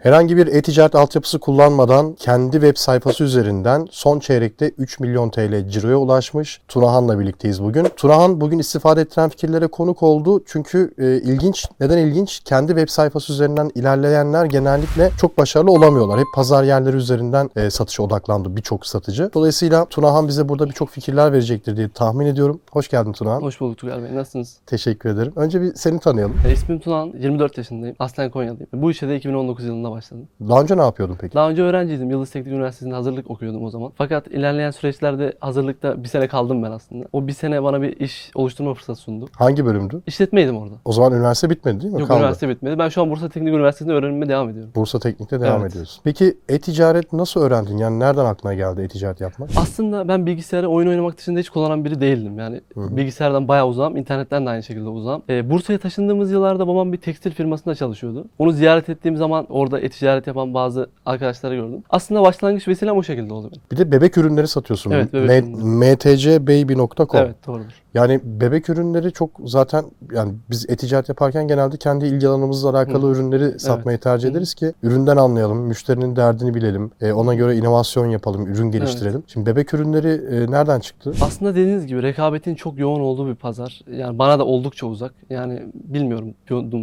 Herhangi bir e-ticaret altyapısı kullanmadan kendi web sayfası üzerinden son çeyrekte 3 milyon TL ciroya ulaşmış. Tunahan'la birlikteyiz bugün. Tunahan bugün istifade ettiren fikirlere konuk oldu. Çünkü e, ilginç. Neden ilginç? Kendi web sayfası üzerinden ilerleyenler genellikle çok başarılı olamıyorlar. Hep pazar yerleri üzerinden e, satışa odaklandı birçok satıcı. Dolayısıyla Tunahan bize burada birçok fikirler verecektir diye tahmin ediyorum. Hoş geldin Tunahan. Hoş bulduk Tugay Bey. Nasılsınız? Teşekkür ederim. Önce bir seni tanıyalım. E, ismim Tunan. 24 yaşındayım. Aslen Konyalıyım. Bu işe de 2019 yılında başladım. Daha önce ne yapıyordun peki? Daha önce öğrenciydim. Yıldız Teknik Üniversitesi'nde hazırlık okuyordum o zaman. Fakat ilerleyen süreçlerde hazırlıkta bir sene kaldım ben aslında. O bir sene bana bir iş oluşturma fırsatı sundu. Hangi bölümdü? İşletmeydim orada. O zaman üniversite bitmedi değil mi? Yok Kaldı. üniversite bitmedi. Ben şu an Bursa Teknik Üniversitesi'nde öğrenime devam ediyorum. Bursa Teknik'te devam Evet. ediyorsun. Peki e-ticaret nasıl öğrendin? Yani nereden aklına geldi e-ticaret yapmak? Aslında ben bilgisayarı oyun oynamak dışında hiç kullanan biri değildim. Yani Hı hı. bilgisayardan bayağı uzağım. internetten de aynı şekilde uzağım. Ee, Bursa'ya taşındığımız yıllarda babam bir tekstil firmasında çalışıyordu. Onu ziyaret ettiğim zaman orada e-ticaret yapan bazı arkadaşları gördüm. Aslında başlangıç vesilem o şekilde oldu benim. Bir de bebek ürünleri satıyorsun. Evet, bebek ürünleri. mtcbaby.com. Evet doğrudur. Yani bebek ürünleri çok zaten yani biz e-ticaret yaparken genelde kendi ilgi alanımızla alakalı Hı. ürünleri satmayı tercih Hı. ederiz ki üründen anlayalım, müşterinin derdini bilelim, e, ona göre inovasyon yapalım, ürün geliştirelim. Şimdi bebek ürünleri e, nereden çıktı? Aslında dediğiniz gibi rekabetin çok yoğun olduğu bir pazar. Yani bana da oldukça uzak. Yani bilmiyorum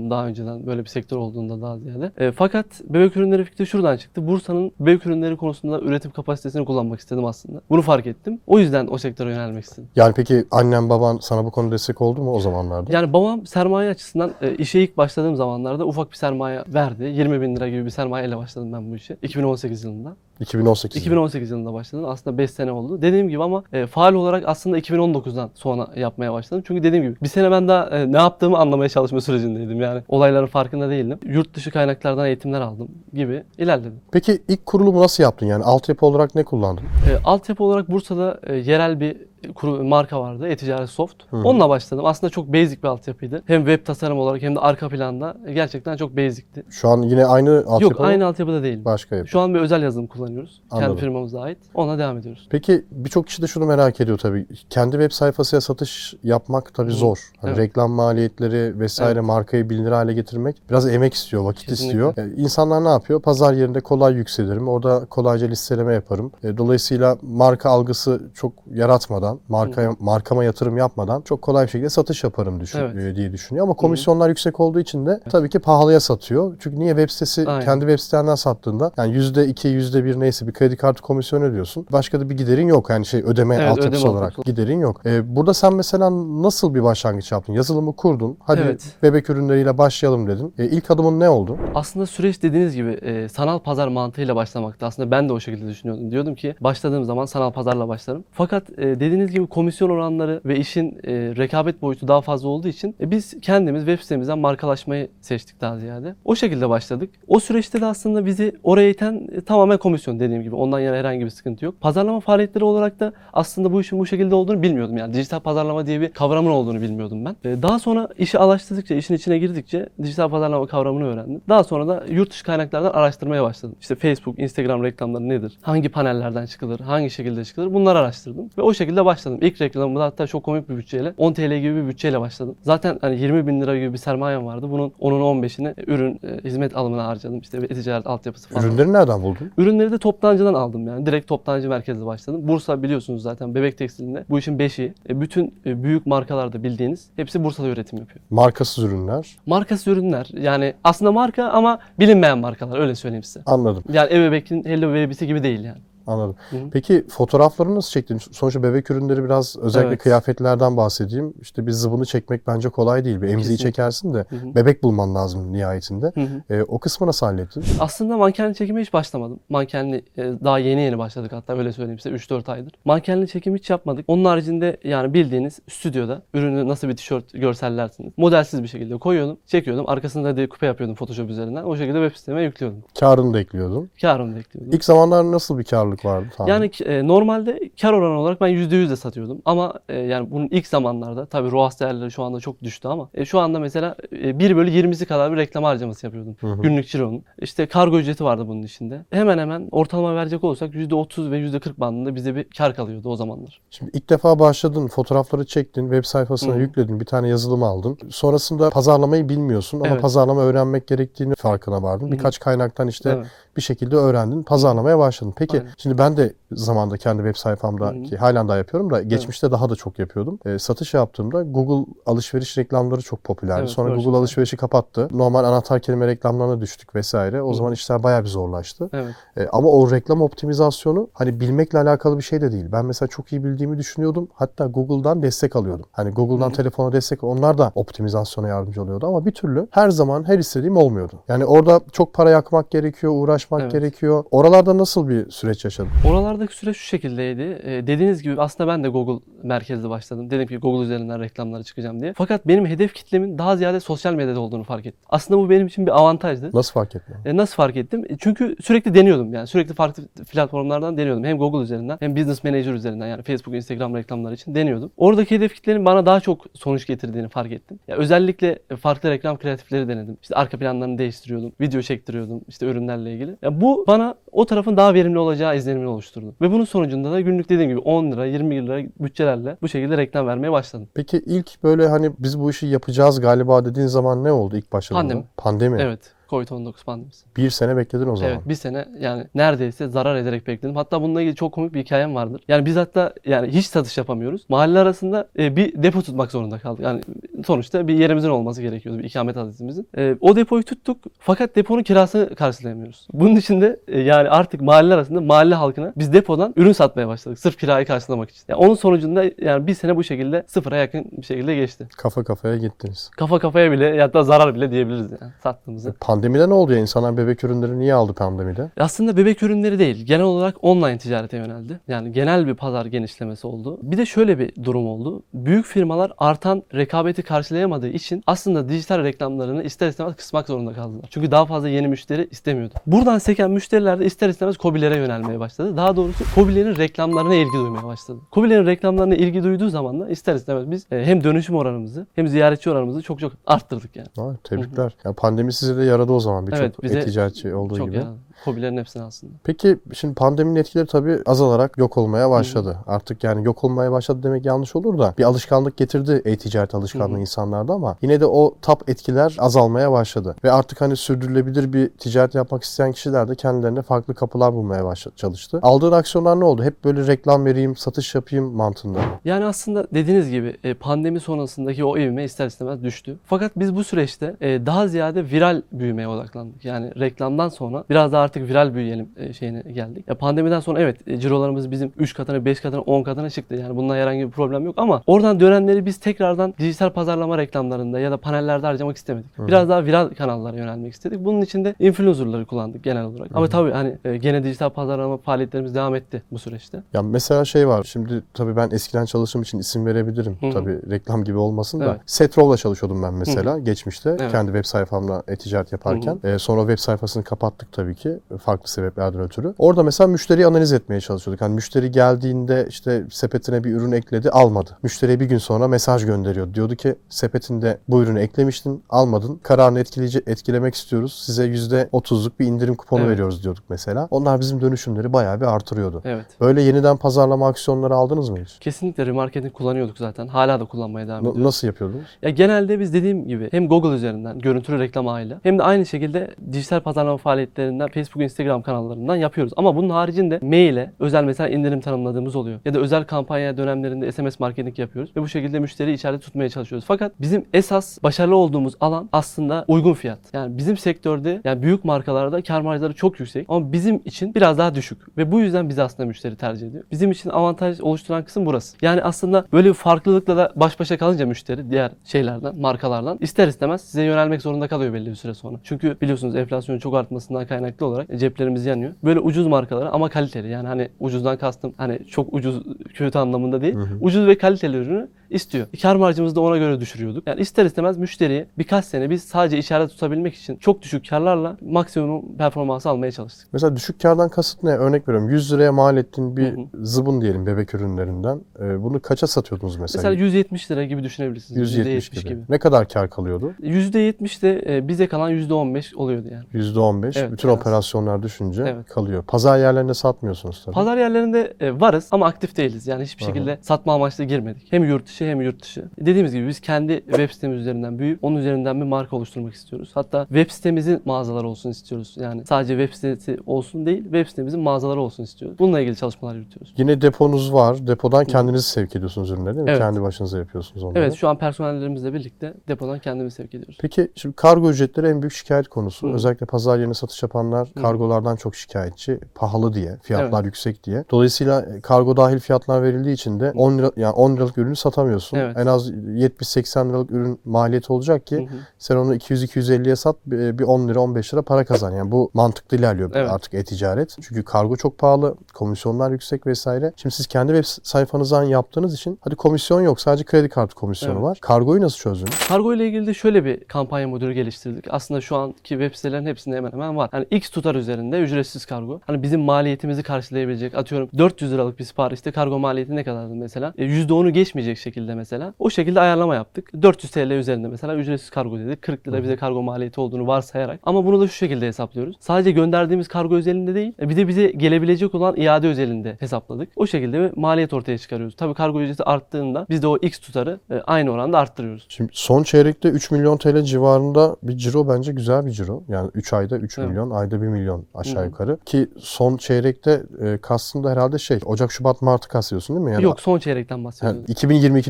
daha önceden böyle bir sektör olduğunda daha ziyade. E, fakat bebek ürünleri fikri şuradan çıktı. Bursa'nın bebek ürünleri konusunda üretim kapasitesini kullanmak istedim aslında. Bunu fark ettim. O yüzden o sektöre yönelmek istedim. Yani peki annem baban sana bu konuda destek oldu mu o zamanlarda? Yani babam sermaye açısından e, işe ilk başladığım zamanlarda ufak bir sermaye verdi. 20 bin lira gibi bir sermaye ile başladım ben bu işe. 2018 yılında. 2018. 2018 yılında başladım. Aslında 5 sene oldu. Dediğim gibi ama e, faal olarak aslında 2019'dan sonra yapmaya başladım. Çünkü dediğim gibi bir sene ben daha e, ne yaptığımı anlamaya çalışma sürecindeydim. Yani olayların farkında değildim. Yurt dışı kaynaklardan eğitimler aldım gibi ilerledim. Peki ilk kurulumu nasıl yaptın? Yani altyapı olarak ne kullandın? E, altyapı olarak Bursa'da e, yerel bir kuru, marka vardı. E-Ticaret Soft. Hı. Onunla başladım. Aslında çok basic bir altyapıydı. Hem web tasarım olarak hem de arka planda e, gerçekten çok basic'ti. Şu an yine aynı altyapı Yok mı? aynı altyapıda değil. Başka yapı. Şu an bir özel yazılım kullanıyoruz. Anladım. Kendi firmamıza ait. Ona devam ediyoruz. Peki birçok kişi de şunu merak ediyor tabii. Kendi web sayfasına satış yapmak tabii Hı. zor. Hani Evet. reklam maliyetleri vesaire Evet. markayı bilinir hale getirmek biraz emek istiyor, vakit Kesinlikle. istiyor. Yani insanlar ne yapıyor? Pazar yerinde kolay yükselirim. Orada kolayca listeleme yaparım. E, Dolayısıyla marka algısı çok yaratmadan, markaya markama yatırım yapmadan çok kolay bir şekilde satış yaparım düşün, Evet. e, diye düşünüyor. Ama komisyonlar yüksek olduğu için de tabii ki pahalıya satıyor. Çünkü niye web sitesi Aynen. kendi web sitenden sattığında yani %2, %1 neyse bir kredi kartı komisyonu ödüyorsun. Başka da bir giderin yok. Yani şey ödeme Evet, altyapısı ödeme olarak altyapısı. giderin yok. Ee, burada sen mesela nasıl bir başlangıç yaptın? Yazılımı kurdun. Hadi Evet. bebek ürünleriyle başlayalım dedin. Ee, ilk adımın ne oldu? Aslında süreç dediğiniz gibi e, sanal pazar mantığıyla başlamakta. Aslında ben de o şekilde düşünüyordum. Diyordum ki başladığım zaman sanal pazarla başlarım. Fakat e, dediğiniz gibi komisyon oranları ve işin e, rekabet boyutu daha fazla olduğu için e, biz kendimiz web sitemizden markalaşmayı seçtik daha ziyade. O şekilde başladık. O süreçte de aslında bizi oraya iten e, tamamen komisyon dediğim gibi. Ondan yana herhangi bir sıkıntı yok. Pazarlama faaliyetleri olarak da aslında bu işin bu şekilde olduğunu bilmiyordum. Yani dijital pazarlama diye bir kavramın olduğunu bilmiyordum ben. E, daha sonra işi alaştırdıkça, işin içine girdikçe dijital pazarlama kavramını öğrendim. Daha sonra da yurt dışı kaynaklardan araştırmaya başladım. İşte Facebook, Instagram reklamları nedir? Hangi panellerden çıkılır? Hangi şekilde çıkılır? Bunları araştırdım. Ve o şekilde başladım. İlk reklamımda hatta çok komik bir bütçeyle 10 TL gibi bir bütçeyle başladım. Zaten hani 20 bin lira gibi bir sermayem vardı. Bunun 10'unu 15'ini ürün, e, hizmet alımına harcadım. İşte ticaret altyapısı falan. Ürünleri nereden buldun? Ürünleri de toptancıdan aldım yani. Direkt toptancı merkezle başladım. Bursa biliyorsunuz zaten bebek tekstilinde. Bu işin beşiği. E, bütün e, büyük markalarda bildiğiniz hepsi Bursa'da üretim yapıyor. Markasız ürünler. Markası ürünler. Yani aslında marka ama bilinmeyen markalar öyle söyleyeyim size. Anladım. Yani Ebebek'in Hello Baby'si gibi değil yani. Anladım. Hı hı. Peki fotoğrafları nasıl çektin? Sonuçta bebek ürünleri biraz özellikle Evet. kıyafetlerden bahsedeyim. İşte bir zıbını çekmek bence kolay değil. Bir emziği çekersin de Hı hı. bebek bulman lazım nihayetinde. Hı hı. Ee, o kısmı nasıl hallettin? Aslında mankenli çekime hiç başlamadım. Mankenli e, daha yeni yeni başladık hatta öyle söyleyeyim size 3-4 aydır. Mankenli çekim hiç yapmadık. Onun haricinde yani bildiğiniz stüdyoda ürünü nasıl bir tişört görsellersiniz. Modelsiz bir şekilde koyuyordum, çekiyordum. Arkasında da kupe yapıyordum Photoshop üzerinden. O şekilde web siteme yüklüyordum. Karını da ekliyordun. Karını da ekliyordum. İlk zamanlar nasıl bir karlılık karlılık vardı? Tamam. Yani e, normalde kar oranı olarak ben %100 de satıyordum. Ama e, yani bunun ilk zamanlarda tabii ROAS değerleri şu anda çok düştü ama e, şu anda mesela e, 1 bölü 20'si kadar bir reklam harcaması yapıyordum. Hı hı. Günlük cironun. İşte kargo ücreti vardı bunun içinde. Hemen hemen ortalama verecek olursak %30 ve %40 bandında bize bir kar kalıyordu o zamanlar. Şimdi ilk defa başladın, fotoğrafları çektin, web sayfasına Hı yükledin, bir tane yazılım aldın. Sonrasında pazarlamayı bilmiyorsun ama Evet. pazarlama öğrenmek gerektiğini farkına vardın. hı. Birkaç kaynaktan işte Evet. bir şekilde öğrendin, pazarlamaya başladın. Peki Aynen. Şimdi ben de zamanda kendi web sayfamda ki halen daha yapıyorum da geçmişte daha da çok yapıyordum. Ee, satış yaptığımda Google alışveriş reklamları çok popülerdi. Evet, Sonra Google evet. alışverişi kapattı. Normal anahtar kelime reklamlarına düştük vesaire. O Hı. zaman işler bayağı bir zorlaştı. Evet. E, ama o reklam optimizasyonu hani bilmekle alakalı bir şey de değil. Ben mesela çok iyi bildiğimi düşünüyordum. Hatta Google'dan destek alıyordum. Hani Google'dan hı. telefona destek onlar da optimizasyona yardımcı oluyordu ama bir türlü her zaman her istediğim olmuyordu. Yani orada çok para yakmak gerekiyor, uğraşmak Evet. gerekiyor. Oralarda nasıl bir süreç yaşadın? Oralardaki süreç şu şekildeydi. Ee, dediğiniz gibi aslında ben de Google merkezli başladım. Dedim ki Google üzerinden reklamlara çıkacağım diye. Fakat benim hedef kitlemin daha ziyade sosyal medyada olduğunu fark ettim. Aslında bu benim için bir avantajdı. Nasıl fark ettin? E, nasıl fark ettim? E, Çünkü sürekli deniyordum yani sürekli farklı platformlardan deniyordum. Hem Google üzerinden hem Business Manager üzerinden yani Facebook, Instagram reklamları için deniyordum. Oradaki hedef kitlenin bana daha çok sonuç getirdiğini fark ettim. Ya özellikle farklı reklam kreatifleri denedim. İşte arka planlarını değiştiriyordum, video çektiriyordum işte ürünlerle ilgili. Ya bu bana o tarafın daha verimli olacağı izlenimini oluşturdu. Ve bunun sonucunda da günlük dediğim gibi 10 lira, 20 lira bütçelerle bu şekilde reklam vermeye başladım. Peki ilk böyle hani biz bu işi yapacağız galiba dediğin zaman ne oldu ilk başladığında? Pandemi. Pandemi. Evet. Covid-19 pandemisi. Bir sene bekledin o zaman. Evet bir sene yani neredeyse zarar ederek bekledim. Hatta bununla ilgili çok komik bir hikayem vardır. Yani biz hatta yani hiç satış yapamıyoruz. Mahalle arasında e, bir depo tutmak zorunda kaldık. Yani sonuçta bir yerimizin olması gerekiyordu. Bir ikamet adresimizin. E, o depoyu tuttuk fakat deponun kirasını karşılayamıyoruz. Bunun için de e, yani artık mahalle arasında mahalle halkına biz depodan ürün satmaya başladık. Sırf kirayı karşılamak için. Yani onun sonucunda yani bir sene bu şekilde sıfıra yakın bir şekilde geçti. Kafa kafaya gittiniz. Kafa kafaya bile hatta zarar bile diyebiliriz yani sattığımızı. Pandemide ne oldu ya? İnsanlar bebek ürünleri niye aldı pandemide? Aslında bebek ürünleri değil. Genel olarak online ticarete yöneldi. Yani genel bir pazar genişlemesi oldu. Bir de şöyle bir durum oldu. Büyük firmalar artan rekabeti karşılayamadığı için aslında dijital reklamlarını ister istemez kısmak zorunda kaldılar. Çünkü daha fazla yeni müşteri istemiyordu. Buradan seken müşteriler de ister istemez KOBİ'lere yönelmeye başladı. Daha doğrusu KOBİ'lerin reklamlarına ilgi duymaya başladı. KOBİ'lerin reklamlarına ilgi duyduğu zaman da ister istemez biz e, hem dönüşüm oranımızı hem ziyaretçi oranımızı çok çok arttırdık yani. Ha, tebrikler. Yani pandemi size de yaradı o zaman birçok Evet, bize e-ticaretçi olduğu Çok gibi. yani. KOBİ'lerin hepsini aslında. Peki şimdi pandeminin etkileri tabii azalarak yok olmaya başladı. Artık yani yok olmaya başladı demek yanlış olur da bir alışkanlık getirdi e-ticaret alışkanlığı Hı hı. insanlarda ama yine de o tap etkiler azalmaya başladı. Ve artık hani sürdürülebilir bir ticaret yapmak isteyen kişiler de kendilerine farklı kapılar bulmaya başladı, çalıştı. Aldığın aksiyonlar ne oldu? Hep böyle reklam vereyim, satış yapayım mantığında. Yani aslında dediğiniz gibi e, pandemi sonrasındaki o ivme ister istemez düştü. Fakat biz bu süreçte e, daha ziyade viral büyümeye odaklandık. Yani reklamdan sonra biraz daha artık viral büyüyelim e, şeyine geldik. Ya pandemiden sonra evet e, cirolarımız bizim 3 katına, 5 katına, 10 katına çıktı. Yani bundan herhangi bir problem yok ama oradan dönenleri biz tekrardan dijital pazarlama reklamlarında ya da panellerde harcamak istemedik. Biraz daha viral kanallara yönelmek istedik. Bunun için de influencerları kullandık genel olarak. Ama tabii hani e, gene dijital pazarlama faaliyetlerimiz devam etti bu süreçte. Ya mesela şey var. Şimdi tabii ben eskiden çalıştığım için isim verebilirim. Hı hı. Tabii reklam gibi olmasın da. Evet. Setrov'la çalışıyordum ben mesela geçmişte. Evet. Kendi web sayfamla e-ticaret yaparken. Ee, sonra web sayfasını kapattık tabii ki. Farklı sebeplerden ötürü. Orada mesela müşteriyi analiz etmeye çalışıyorduk. Hani müşteri geldiğinde işte sepetine bir ürün ekledi almadı. Müşteriye bir gün sonra mesaj gönderiyordu. Diyordu ki sepetinde bu ürünü eklemiştin almadın. Kararını etkileyici, etkilemek istiyoruz. Size %30'luk bir indirim kuponu Evet. veriyoruz diyorduk mesela. Onlar bizim dönüşümleri bayağı bir artırıyordu. Evet. Böyle yeniden pazarlama aksiyonları aldınız mı hiç? Kesinlikle remarketing kullanıyorduk zaten. Hala da kullanmaya devam N- ediyoruz. nasıl yapıyordunuz? Ya genelde biz dediğim gibi hem Google üzerinden görüntülü reklam ağıyla hem de aynı şekilde dijital pazarlama faaliyetlerinden Facebook, Instagram kanallarından yapıyoruz. Ama bunun haricinde maile özel mesela indirim tanımladığımız oluyor. Ya da özel kampanya dönemlerinde SMS marketing yapıyoruz ve bu şekilde müşteriyi içeride tutmaya çalışıyoruz. Fakat bizim esas başarılı olduğumuz alan aslında uygun fiyat. Yani bizim sektörde yani büyük markalarda kar marjları çok yüksek ama bizim için biraz daha düşük ve bu yüzden bizi aslında müşteri tercih ediyor. Bizim için avantaj oluşturan kısım burası. Yani aslında böyle bir farklılıkla da baş başa kalınca müşteri diğer şeylerden, markalardan ister istemez size yönelmek zorunda kalıyor belli bir süre sonra. Çünkü biliyorsunuz enflasyonun çok artmasından kaynaklı olarak ceplerimiz yanıyor. Böyle ucuz markalara ama kaliteli yani hani ucuzdan kastım hani çok ucuz kötü anlamında değil. Ucuz ve kaliteli ürünü istiyor. Kar marjımızı da ona göre düşürüyorduk. Yani ister istemez müşteriyi birkaç sene biz sadece içeride tutabilmek için çok düşük karlarla maksimum performansı almaya çalıştık. Mesela düşük kardan kasıt ne? Örnek veriyorum 100 liraya mal ettiğin bir Hı zıbın diyelim bebek ürünlerinden. Ee, bunu kaça satıyordunuz mesela? Mesela 170 lira gibi düşünebilirsiniz. 170 %70 gibi. Ne kadar kar kalıyordu? %70 de e, bize kalan %15 oluyordu yani. %15. Evet, Bütün biraz. operasyonlar düşünce Evet. kalıyor. Pazar yerlerinde satmıyorsunuz tabii. Pazar yerlerinde e, varız ama aktif değiliz. Yani hiçbir Aha. şekilde satma amaçlı girmedik. Hem yurt dışı hem yurt dışı. Dediğimiz gibi biz kendi web sitemiz üzerinden büyüyüp onun üzerinden bir marka oluşturmak istiyoruz. Hatta web sitemizin mağazaları olsun istiyoruz. Yani sadece web sitesi olsun değil, web sitemizin mağazaları olsun istiyoruz. Bununla ilgili çalışmalar yürütüyoruz. Yine deponuz var. Depodan kendiniz sevk ediyorsunuz ürünleri değil mi? Evet. Kendi başınıza yapıyorsunuz onları. Evet şu an personellerimizle birlikte depodan kendimiz sevk ediyoruz. Peki şimdi kargo ücretleri en büyük şikayet konusu. Hı. Özellikle pazar yerine satış yapanlar Hı. kargolardan çok şikayetçi. Pahalı diye, fiyatlar yüksek diye. Dolayısıyla e, kargo dahil fiyatlar verildiği için de 10 lira yani 10 liralık ürünü satamıyorsun. Evet. En az 70-80 liralık ürün maliyeti olacak ki Hı hı. sen onu 200-250'ye sat bir bir 10 lira 15 lira para kazan. Yani bu mantıklı ilerliyor Evet. artık e-ticaret. Çünkü kargo çok pahalı, komisyonlar yüksek vesaire. Şimdi siz kendi web sayfanızdan yaptığınız için hadi komisyon yok sadece kredi kartı komisyonu Evet. var. Kargoyu nasıl çözdünüz? Kargo ile ilgili de şöyle bir kampanya modülü geliştirdik. Aslında şu anki web sitelerin hepsinde hemen hemen var. Yani X tutar üzerinde ücretsiz kargo. Hani bizim maliyetimizi karşılayabilecek atıyorum 400 liralık bir siparişte kargo maliyeti ne kadardı mesela? E, %10'u geçmeyecek şekilde mesela. O şekilde ayarlama yaptık. 400 TL üzerinde mesela ücretsiz kargo dedik. 40 lira bize kargo maliyeti olduğunu varsayarak. Ama bunu da şu şekilde hesaplıyoruz. Sadece gönderdiğimiz kargo özelinde değil, e, bir de bize gelebilecek olan iade özelinde hesapladık. O şekilde bir maliyet ortaya çıkarıyoruz. Tabii kargo ücreti arttığında biz de o X tutarı e, aynı oranda arttırıyoruz. Şimdi son çeyrekte 3 milyon TL civarında bir ciro bence güzel bir ciro. Yani 3 ayda 3 Evet. milyon, ayda 1 milyon aşağı Hı hı. yukarı. Ki son çeyrekte e, kastın da herhalde şey Ocak, Şubat, Mart'ı kastediyorsun değil mi? Yani, Yok son çeyrekten Yani bahsediyorum.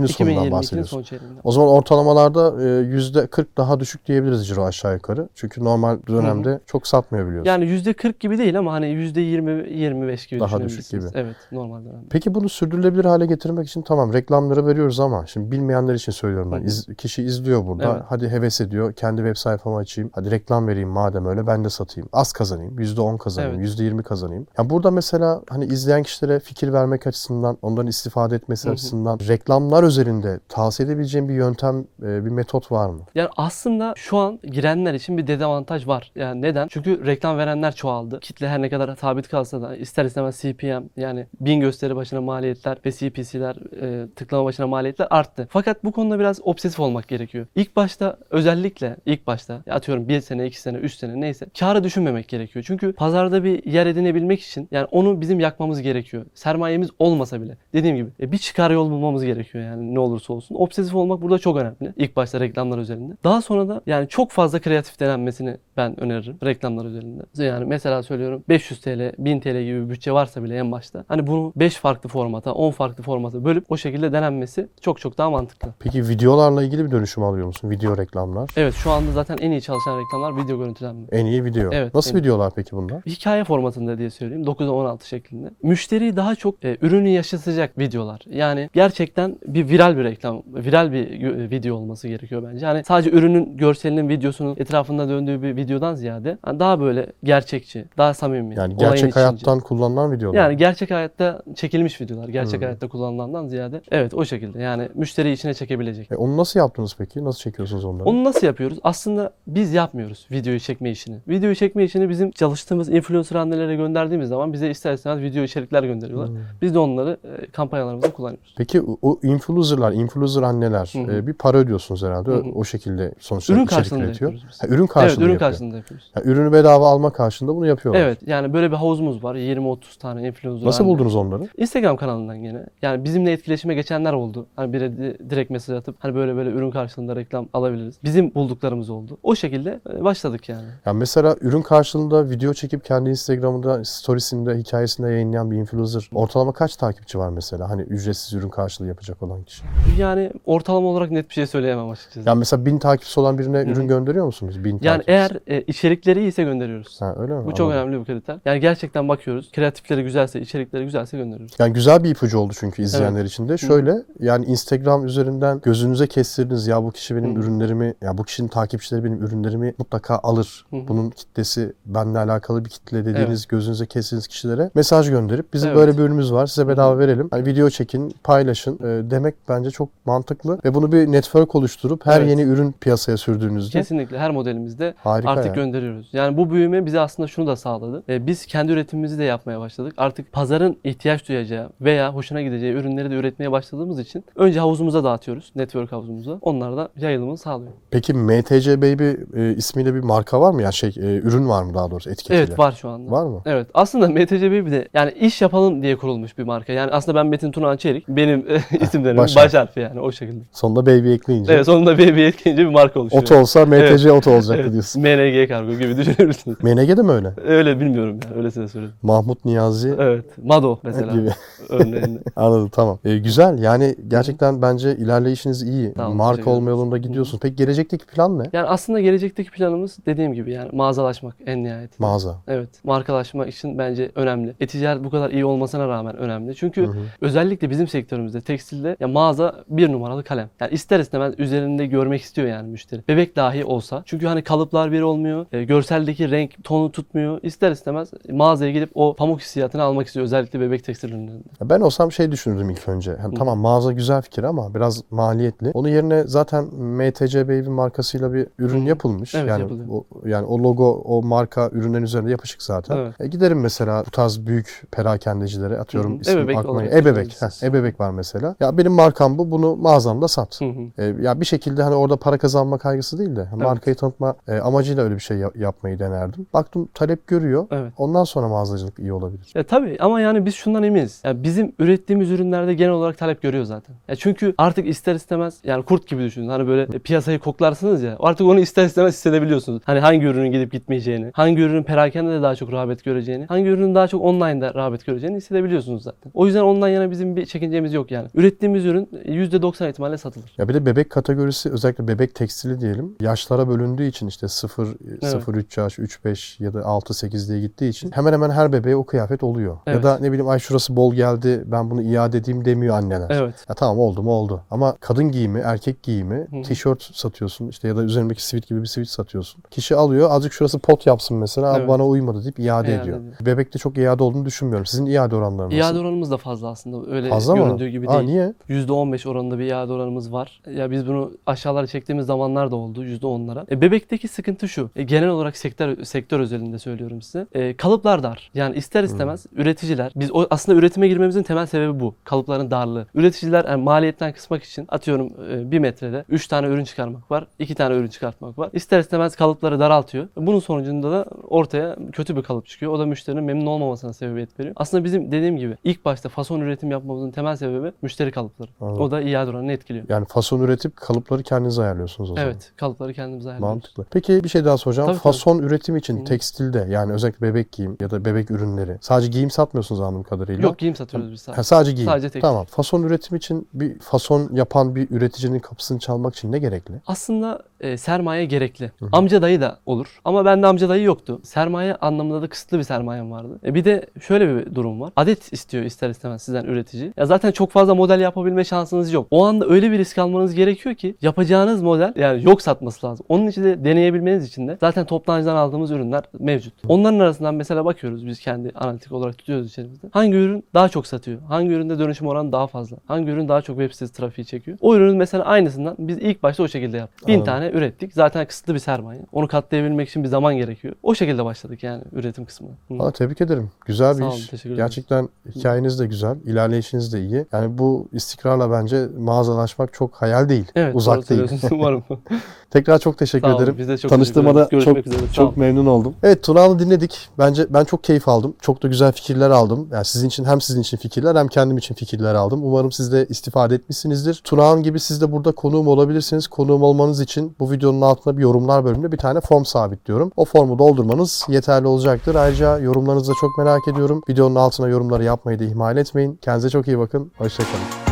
2022'nin sonundan 2022'nin bahsediyorsun. son çeyreğinden. O zaman ortalamalarda e, %40 daha düşük diyebiliriz ciro aşağı yukarı. Çünkü normal dönemde çok satmıyor biliyorsun. Yani %40 gibi değil ama hani %20-25 gibi Daha düşük gibi. Evet normal dönemde. Peki bunu sürdürülebilir hale getirmek için tamam reklamları veriyoruz ama şimdi bilmeyenler için söylüyorum ben. İz- kişi izliyor burada. Evet. Hadi heves ediyor. Kendi web sayfamı açayım. Hadi reklam vereyim madem öyle ben de satayım. Az kazanayım. %10 kazanayım. Evet. %20 kazanayım. Ya burada mesela hani izleyen kişilere fikir vermek açısından, onların istifade etmesi Hı hı. açısından reklamlar üzerinde tavsiye edebileceğim bir yöntem, e, bir metot var mı? Yani aslında şu an girenler için bir dezavantaj var. Yani neden? Çünkü reklam verenler çoğaldı. Kitle her ne kadar sabit kalsa da ister istemez CPM yani bin gösteri başına maliyetler ve CPC'ler e, tıklama başına maliyetler arttı. Fakat bu konuda biraz obsesif olmak gerekiyor. İlk başta özellikle ilk başta atıyorum bir sene, iki sene, üç sene neyse karı düşünmemek gerekiyor. Çünkü pazarda bir yer edinebilmek için yani onu bizim yakmamız gerekiyor. Sermayemiz olmasa bile. Dediğim gibi e, bir çıkar yol bulmamız gerekiyor yani ne olursa olsun. Obsesif olmak burada çok önemli. İlk başta reklamlar üzerinde. Daha sonra da yani çok fazla kreatif denenmesini ben öneririm reklamlar üzerinde. Yani mesela söylüyorum 500 TL, 1000 TL gibi bir bütçe varsa bile en başta hani bunu 5 farklı formata, 10 farklı formata bölüp o şekilde denenmesi çok çok daha mantıklı. Peki videolarla ilgili bir dönüşüm alıyor musun? Video reklamlar. Evet şu anda zaten en iyi çalışan reklamlar video görüntülenme. En iyi video. Evet, Nasıl en videolar peki bunlar? Hikaye formatında diye söyleyeyim. 9'a 16 şeklinde. Müşteriyi daha çok e, ürünü yaşatacak videolar. Yani gerçekten bir viral bir reklam, viral bir video olması gerekiyor bence. Yani sadece ürünün görselinin, videosunun etrafında döndüğü bir videodan ziyade yani daha böyle gerçekçi, daha samimi. Yani gerçek içince. hayattan kullanılan videolar. Yani gerçek hayatta çekilmiş videolar. Gerçek Hmm. hayatta kullanılandan ziyade. Evet o şekilde. Yani müşteriyi içine çekebilecek. E onu nasıl yaptınız peki? Nasıl çekiyorsunuz onları? Onu nasıl yapıyoruz? Aslında biz yapmıyoruz videoyu çekme işini. Videoyu çekme işini bizim çalıştığımız influencer annelere gönderdiğimiz zaman bize ister istemez video içerikler gönderiyorlar. Hmm. Biz de onları e, kampanyalarımızda kullanıyoruz. Peki o- o influencerlar, influencer anneler Hı hı. e, bir para ödüyorsunuz herhalde. Hı hı. O şekilde sonuçta Ürün karşılığında üretiyor. Ha, ürün karşılığında evet ürün yapıyor. karşılığında yapıyoruz. Ha, ürünü bedava alma karşılığında bunu yapıyorlar. Evet yani böyle bir havuzumuz var. 20-30 tane influencer Nasıl anne. buldunuz onları? Instagram kanalından gene. Yani bizimle etkileşime geçenler oldu. Hani biri di- direkt mesaj atıp hani böyle böyle ürün karşılığında reklam alabiliriz. Bizim bulduklarımız oldu. O şekilde e, başladık yani. Yani mesela ürün karşılığında video çekip kendi Instagram'ında, storiesinde, hikayesinde yayınlayan bir influencer ortalama kaç takipçi var mesela? Hani ücretsiz ürün karşılığı yapacak olan kişi. Yani ortalama olarak net bir şey söyleyemem açıkçası. Yani mesela bin takipçisi olan birine hı. ürün gönderiyor musunuz? Bin Yani takipçisi. eğer e, içerikleri iyiyse gönderiyoruz. Ha, öyle mi? Bu çok Anladım. önemli bir kriter. Yani gerçekten bakıyoruz. Kreatifleri güzelse, içerikleri güzelse gönderiyoruz. Yani güzel bir ipucu oldu çünkü izleyenler için de. Şöyle yani Instagram üzerinden gözünüze kestirdiniz ya bu kişi benim Hı. ürünlerimi ya bu kişinin takipçileri benim ürünlerimi mutlaka alır. Hı hı. Bunun kitlesi benimle alakalı bir kitle dediğiniz gözünüze kestiğiniz kişilere mesaj gönderip bizim Evet. böyle bir ürünümüz var size bedava verelim. Hani video çekin, paylaşın e, demek geliştirmek bence çok mantıklı ve bunu bir network oluşturup her Evet. yeni ürün piyasaya sürdüğünüzde Kesinlikle her modelimizde harika artık yani. gönderiyoruz. Yani bu büyüme bize aslında şunu da sağladı. E, biz kendi üretimimizi de yapmaya başladık. Artık pazarın ihtiyaç duyacağı veya hoşuna gideceği ürünleri de üretmeye başladığımız için önce havuzumuza dağıtıyoruz. Network havuzumuza. Onlar da yayılımını sağlıyor. Peki MTC Baby e, ismiyle bir marka var mı? Ya şey e, ürün var mı daha doğrusu etiketiyle? Evet var şu anda. Var mı? Evet. Aslında MTC Baby de yani iş yapalım diye kurulmuş bir marka. Yani aslında ben Metin Tunahan Çelik. Benim isimlerim Baş baş, harfi yani o şekilde. Sonunda Baby ekleyince. Evet sonunda Baby etkileyince bir marka oluşuyor. Oto olsa MTC Oto olacaktı Evet, diyorsun. MNG kargo gibi düşünürsünüz. MNG de mi öyle? Öyle bilmiyorum yani öylesine söyledim. Mahmut Niyazi Evet. Mado mesela gibi. örneğinde. Anladım tamam. E, güzel yani gerçekten bence ilerleyişiniz iyi. Tamam, Marka olma yolunda gidiyorsunuz. Peki gelecekteki plan ne? Yani aslında gelecekteki planımız dediğim gibi yani mağazalaşmak en nihayet. Mağaza. Evet. Markalaşma için bence önemli. E-ticaret bu kadar iyi olmasına rağmen önemli. Çünkü Hı hı. özellikle bizim sektörümüzde tekstilde ya mağaza bir numaralı kalem. Yani ister istemez üzerinde görmek istiyor yani müşteri. Bebek dahi olsa. Çünkü hani kalıplar bir olmuyor. e, görseldeki renk tonu tutmuyor. İster istemez mağazaya gidip o pamuk hissiyatını almak istiyor. Özellikle bebek tekstil ürünlerinde. Ben olsam şey düşünürdüm ilk önce. Hem tamam mağaza güzel fikir ama biraz maliyetli. Onun yerine zaten MTC Baby markasıyla bir ürün Hı yapılmış. Evet, yani yapılıyor. o, yani o logo o marka ürünlerin üzerinde yapışık zaten. Evet. E, giderim mesela bu tarz büyük perakendecilere atıyorum Hı ismi Ebebek aklıma Ebebek. Heh, Ebebek var mesela. Ya benim markam bu. Bunu mağazamda sat. Hı hı. E, ya bir şekilde hani orada para kazanma kaygısı değil de markayı tanıtma e, amacıyla öyle bir şey yap- yapmayı denerdim. Baktım talep görüyor. Evet. Ondan sonra mağazacılık iyi olabilir. Ya tabii ama yani biz şundan eminiz. Ya bizim ürettiğimiz ürünlerde genel olarak talep görüyor zaten. Ya çünkü artık ister istemez yani kurt gibi düşünün. Hani böyle piyasayı koklarsınız ya. Artık onu ister istemez hissedebiliyorsunuz. Hani hangi ürünün gidip gitmeyeceğini, hangi ürünün perakende de daha çok rağbet göreceğini, hangi ürünün daha çok online'da rağbet göreceğini hissedebiliyorsunuz zaten. O yüzden ondan yana bizim bir çekincemiz yok yani. Ürettiğimiz ürün %90 ihtimalle satılır. Ya bir de bebek kategorisi özellikle bebek tekstili diyelim. Yaşlara bölündüğü için işte 0 0 3 yaş, 3 5 ya da 6 8 diye gittiği için hemen hemen her bebeğe o kıyafet oluyor. Ya Evet. da ne bileyim ay şurası bol geldi ben bunu iade edeyim demiyor anneler. Evet. Ya tamam oldu mu oldu. Ama kadın giyimi, erkek giyimi, Hı tişört satıyorsun işte ya da üzerindeki sivit gibi bir sivit satıyorsun. Kişi alıyor azıcık şurası pot yapsın mesela "Abi Evet. bana uymadı deyip iade İade ediyor. ediyor. Bebekte çok iade olduğunu düşünmüyorum. Sizin iade oranlarınız? İade oranımız da fazla aslında. Öyle Fazla mı? göründüğü gibi Aa, değil. niye? %15 oranında bir iade oranımız var. Ya biz bunu aşağılara çektiğimiz zamanlar da oldu %10'lara. E, bebekteki sıkıntı şu. E, genel olarak sektör sektör özelinde söylüyorum size. E, kalıplar dar. Yani ister istemez üreticiler biz o, aslında üretime girmemizin temel sebebi bu. Kalıpların darlığı. Üreticiler yani maliyetten kısmak için atıyorum e, bir metrede 3 tane ürün çıkarmak var. 2 tane ürün çıkartmak var. İster istemez kalıpları daraltıyor. Bunun sonucunda da ortaya kötü bir kalıp çıkıyor. O da müşterinin memnun olmamasına sebebiyet veriyor. Aslında bizim dediğim gibi ilk başta fason üretim yapmamızın temel sebebi müşteri kalıpları. Anladım. O da iade oranını etkiliyor. Yani fason üretip kalıpları kendiniz ayarlıyorsunuz o zaman. Evet, kalıpları kendimiz ayarlıyoruz. Mantıklı. Peki bir şey daha soracağım. Tabii, tabii. Fason üretim için Hı. tekstilde yani özellikle bebek giyim ya da bebek ürünleri sadece giyim satmıyorsunuz anladığım kadarıyla. Yok giyim satıyoruz biz sadece. Ha, sadece giyim. Sadece tekstil. Tamam. Fason üretim için bir fason yapan bir üreticinin kapısını çalmak için ne gerekli? Aslında e, sermaye gerekli. Amca dayı da olur. Ama bende amca dayı yoktu. Sermaye anlamında da kısıtlı bir sermayem vardı. E, bir de şöyle bir durum var. Adet istiyor ister istemez sizden üretici. Ya zaten çok fazla model yapabilme şansınız yok. O anda öyle bir risk almanız gerekiyor ki yapacağınız model yani yok satması lazım. Onun için de deneyebilmeniz için de zaten toptancıdan aldığımız ürünler mevcut. Onların arasından mesela bakıyoruz biz kendi analitik olarak tutuyoruz içerimizde. Hangi ürün daha çok satıyor? Hangi üründe dönüşüm oranı daha fazla? Hangi ürün daha çok web sitesi trafiği çekiyor? O ürünün mesela aynısından biz ilk başta o şekilde yaptık. Bin Anladım. Tane ürettik. Zaten kısıtlı bir sermaye. Onu katlayabilmek için bir zaman gerekiyor. O şekilde başladık yani üretim kısmına. Hı. Valla tebrik ederim. Güzel bir Sağ olun, iş. teşekkür ederim. Gerçekten hikayeniz de güzel. ilerleyişiniz de iyi. Yani bu istikrarla bence mağazalaşmak çok hayal değil. Evet, Uzak değil. Umarım. Tekrar çok teşekkür Sağ olun, ederim. biz de çok Tanıştığıma da çok, üzere. Çok memnun oldum. Evet Tuna'nı dinledik. Bence ben çok keyif aldım. Çok da güzel fikirler aldım. Yani sizin için hem sizin için fikirler hem kendim için fikirler aldım. Umarım siz de istifade etmişsinizdir. Tunağan gibi siz de burada konuğum olabilirsiniz. Konuğum olmanız için bu videonun altına bir yorumlar bölümünde bir tane form sabitliyorum. O formu doldurmanız yeterli olacaktır. Ayrıca yorumlarınızı da çok merak ediyorum. Videonun altına yorumları yapmayı da ihmal etmeyin. Kendinize çok iyi bakın. Hoşçakalın.